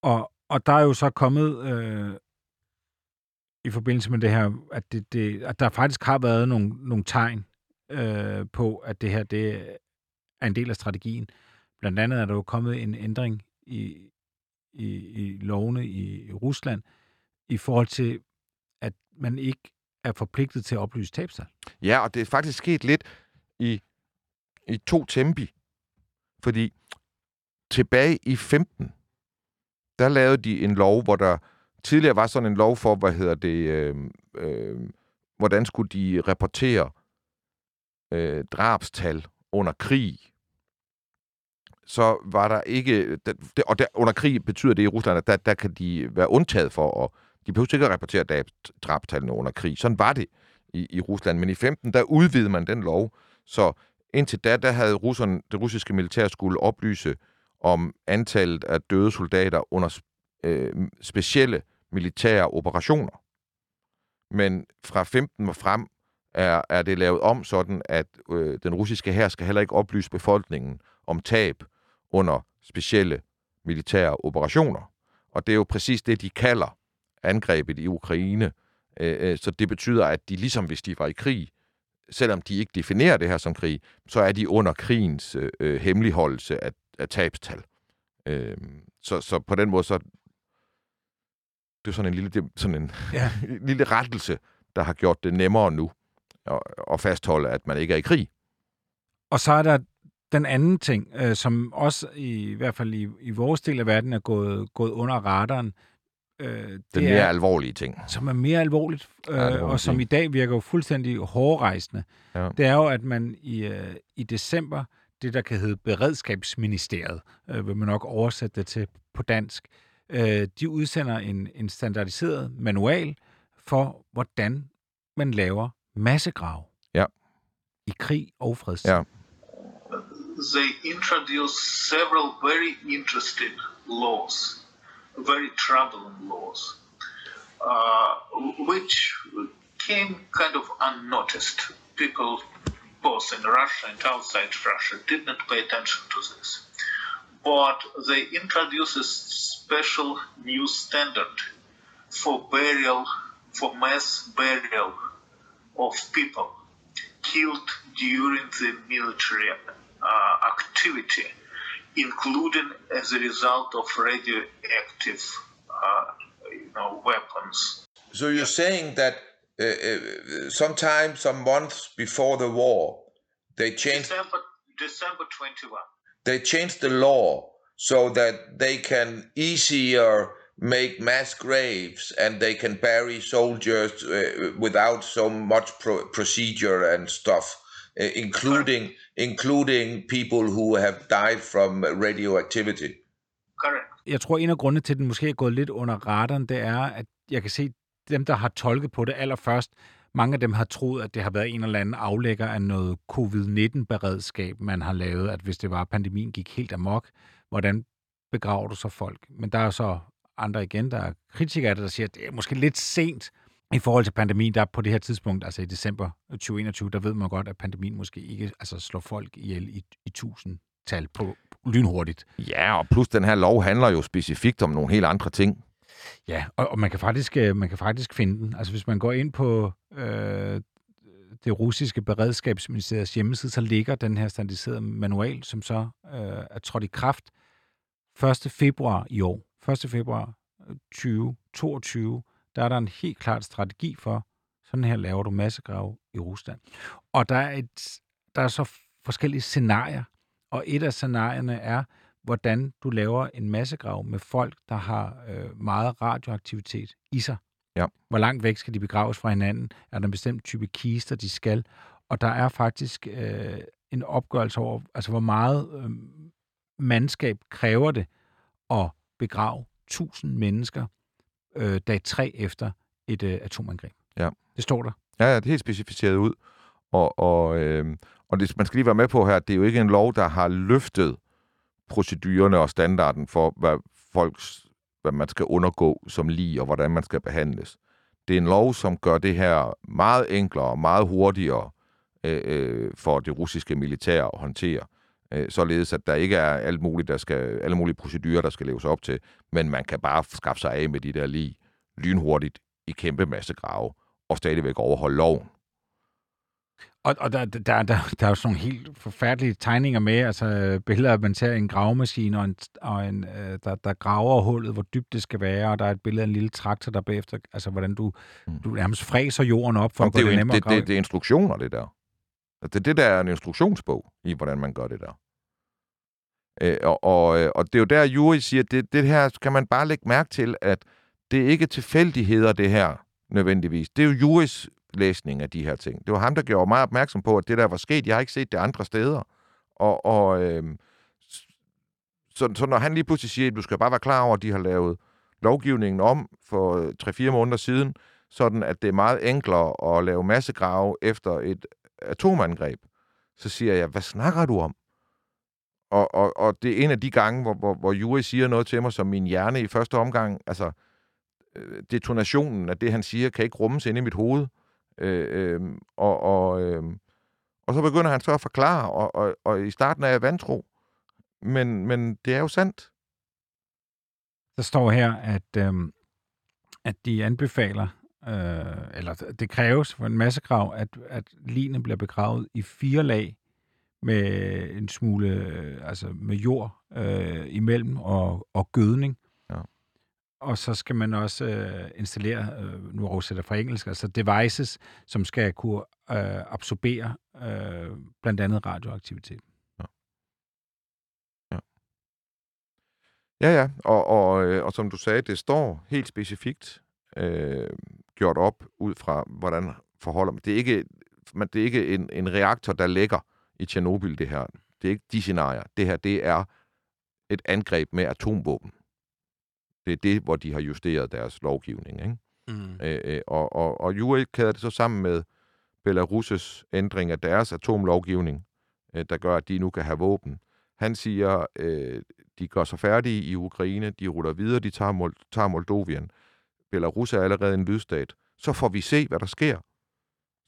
Og, og der er jo så kommet øh, i forbindelse med det her, at, det, det, at der faktisk har været nogle, nogle tegn øh, på, at det her det er en del af strategien. Blandt andet er der jo kommet en ændring i, i, i lovene i, i Rusland i forhold til, at man ikke er forpligtet til at oplyse tabstal. Ja, og det er faktisk sket lidt i, i to tempi. Fordi tilbage i 15, der lavede de en lov, hvor der tidligere var sådan en lov for, hvad hedder det, øh, øh, hvordan skulle de rapportere øh, drabstal under krig. så var der ikke... Det, og der, under krig betyder det i Rusland, at der, der kan de være undtaget for, at de behøver ikke at rapportere drabstallene under krig. Sådan var det i, i Rusland. Men i 15, der udvidede man den lov, så indtil da, der havde russerne, det russiske militær skulle oplyse om antallet af døde soldater under øh, specielle militære operationer. Men fra 15 og frem er, er det lavet om sådan, at øh, den russiske hær skal heller ikke oplyse befolkningen om tab under specielle militære operationer. Og det er jo præcis det, de kalder angrebet i Ukraine. Øh, øh så det betyder, at de ligesom hvis de var i krig, selvom de ikke definerer det her som krig, så er de under krigens øh, øh hemmeligholdelse af, af tabstal. Øh, så, så på den måde, så det er sådan en lille, det, sådan en ja. lille rettelse, der har gjort det nemmere nu at, at fastholde, at man ikke er i krig. Og så er der den anden ting, øh, som også i, i hvert fald i, i vores del af verden er gået, gået under radaren. Øh, det den mere er, alvorlige ting. Som er mere alvorligt, øh, alvorlige og som i dag virker jo fuldstændig hårdrejsende. Ja. Det er jo, at man i, øh, i december, det der kan hedde Beredskabsministeriet, øh, vil man nok oversætte det til på dansk, øh, de udsender en, en standardiseret manual for, hvordan man laver massegrav. Ja. I krig og fredstid. Ja. They introduced several very interesting laws, very troubling laws, uh, which came kind of unnoticed. People both in Russia and outside Russia did not pay attention to this. But they introduced a special new standard for burial, for mass burial of people killed during the military uh, activity, including as a result of radioactive uh, you know, weapons. So you're saying that uh, uh, sometime, some months before the war, they changed. December, December 21. They changed the law so that they can easier make mass graves and they can bury soldiers uh, without so much pro- procedure and stuff uh, including including people who have died from radioactivity Correct. Jeg tror en af grundene til at den måske er gået lidt under radaren det er at jeg kan se dem der har tolket på det allerførst mange af dem har troet, at det har været en eller anden aflægger af noget covid-19-beredskab, man har lavet, at hvis det var, at pandemien gik helt amok, hvordan begraver du så folk? Men der er så andre igen, der er kritikere af det, der siger, at det er måske lidt sent i forhold til pandemien, der på det her tidspunkt, altså i december 2021, der ved man godt, at pandemien måske ikke altså slår folk ihjel i, i tusindtal på lynhurtigt. Ja, og plus den her lov handler jo specifikt om nogle helt andre ting. Ja, og, og man, kan faktisk, øh, man kan faktisk finde den. Altså hvis man går ind på øh, det russiske beredskabsministeriets hjemmeside, så ligger den her standardiserede manual, som så øh, er trådt i kraft 1. februar i år. 1. februar 2022, der er der en helt klart strategi for, sådan her laver du massegrave i Rusland. Og der er, et, der er så forskellige scenarier, og et af scenarierne er, hvordan du laver en massegrav med folk, der har øh, meget radioaktivitet i sig. Ja. Hvor langt væk skal de begraves fra hinanden? Er der en bestemt type kister, de skal? Og der er faktisk øh, en opgørelse over, altså hvor meget øh, mandskab kræver det at begrave 1000 mennesker øh, dag tre efter et øh, atomangreb. Ja. Det står der. Ja, ja, det er helt specificeret ud. Og, og, øh, og det, man skal lige være med på her, det er jo ikke en lov, der har løftet procedurerne og standarden for, hvad folks, hvad man skal undergå som lige, og hvordan man skal behandles. Det er en lov, som gør det her meget enklere og meget hurtigere øh, øh, for det russiske militær at håndtere. Øh, således at der ikke er alt muligt, der skal, alle mulige procedurer, der skal leves op til, men man kan bare skaffe sig af med de der lige lynhurtigt i kæmpe masse grave og stadigvæk overholde loven. Og, og der, der, der, der er jo sådan nogle helt forfærdelige tegninger med, altså billeder, at man ser en gravemaskine, og, en, og en, øh, der, der graver hullet, hvor dybt det skal være, og der er et billede af en lille traktor, der bagefter, altså hvordan du, mm. du nærmest fræser jorden op, for Jamen, at det, det det, det, det er instruktioner, det der. Det det, der er en instruktionsbog i, hvordan man gør det der. Øh, og, og, øh, og det er jo der, Juri siger, at det, det her kan man bare lægge mærke til, at det er ikke tilfældigheder, det her nødvendigvis. Det er jo Juris læsning af de her ting. Det var ham, der gjorde mig opmærksom på, at det der var sket, jeg har ikke set det andre steder. Og, og øh, så, så når han lige pludselig siger, at du skal bare være klar over, at de har lavet lovgivningen om for øh, 3-4 måneder siden, sådan at det er meget enklere at lave massegrave efter et atomangreb, så siger jeg, hvad snakker du om? Og, og, og det er en af de gange, hvor, hvor, hvor Juri siger noget til mig, som min hjerne i første omgang, altså øh, detonationen af det, han siger, kan ikke rummes inde i mit hoved. Øh, øh, og, og, øh, og så begynder han så at forklare, og, og, og i starten er jeg vantro. Men, men det er jo sandt. Der står her, at, øh, at de anbefaler, øh, eller det kræves for en massegrav, at, at linet bliver begravet i fire lag med en smule øh, altså med jord øh, imellem og, og gødning. Ja. Og så skal man også øh, installere, øh, nu oversætter fra engelsk, altså devices, som skal kunne øh, absorbere øh, blandt andet radioaktivitet. Ja, ja, og, og, øh, og som du sagde, det står helt specifikt øh, gjort op ud fra, hvordan forholder man. Det er ikke, man, det er ikke en, en reaktor, der ligger i Tjernobyl, det her. Det er ikke de scenarier. Det her, det er et angreb med atomvåben. Det er det, hvor de har justeret deres lovgivning. Ikke? Mm. Øh, øh og, og, og Juri kæder det så sammen med Belarus' ændring af deres atomlovgivning, øh, der gør, at de nu kan have våben. Han siger, øh, de går så færdige i Ukraine, de ruller videre, de tager, Mold- tager Moldovien. Belarus er allerede en lydstat. Så får vi se, hvad der sker.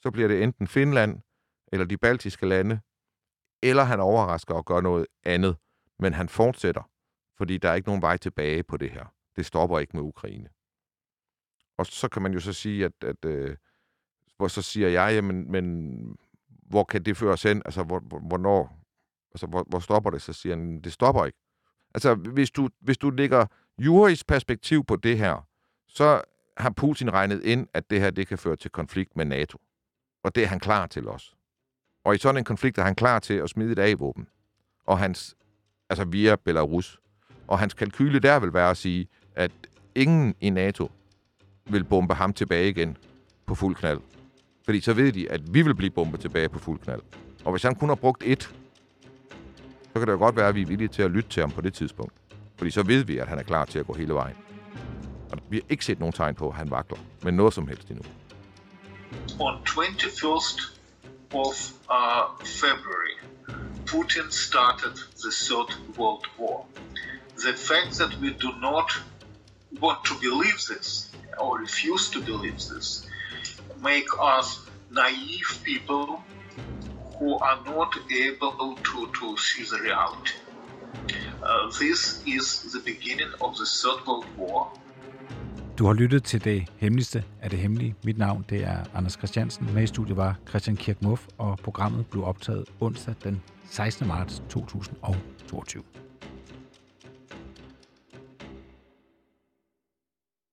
Så bliver det enten Finland eller de baltiske lande, eller han overrasker og gør noget andet. Men han fortsætter, fordi der er ikke nogen vej tilbage på det her. Det stopper ikke med Ukraine. Og så kan man jo så sige, at, at øh, hvor så siger jeg, jamen, men hvor kan det føre os hen? Altså, hvor, hvornår, altså, hvor, hvor stopper det? Så siger han, det stopper ikke. Altså, hvis du, hvis du lægger jurisk perspektiv på det her, så har Putin regnet ind, at det her det kan føre til konflikt med NATO. Og det er han klar til også. Og i sådan en konflikt er han klar til at smide et A-våben. Og hans, altså via Belarus. Og hans kalkyle der vil være at sige, at ingen i NATO vil bombe ham tilbage igen på fuld knald. Fordi så ved de, at vi vil blive bombet tilbage på fuld knald. Og hvis han kun har brugt et så kan det jo godt være, at vi er villige til at lytte til ham på det tidspunkt. Fordi så ved vi, at han er klar til at gå hele vejen. Og vi har ikke set nogen tegn på, at han vakler, men noget som helst endnu. On 21st of uh, February, Putin started the Third World War. The fact that we do not want to believe this or refuse to believe this make us naive people who are not able to, to see the reality. Uh, this is the beginning of the Third World War. Du har lyttet til det hemmeligste af det hemmelige. Mit navn det er Anders Christiansen. Med i studiet var Christian Kirk Muff, og programmet blev optaget onsdag den 16. marts 2022.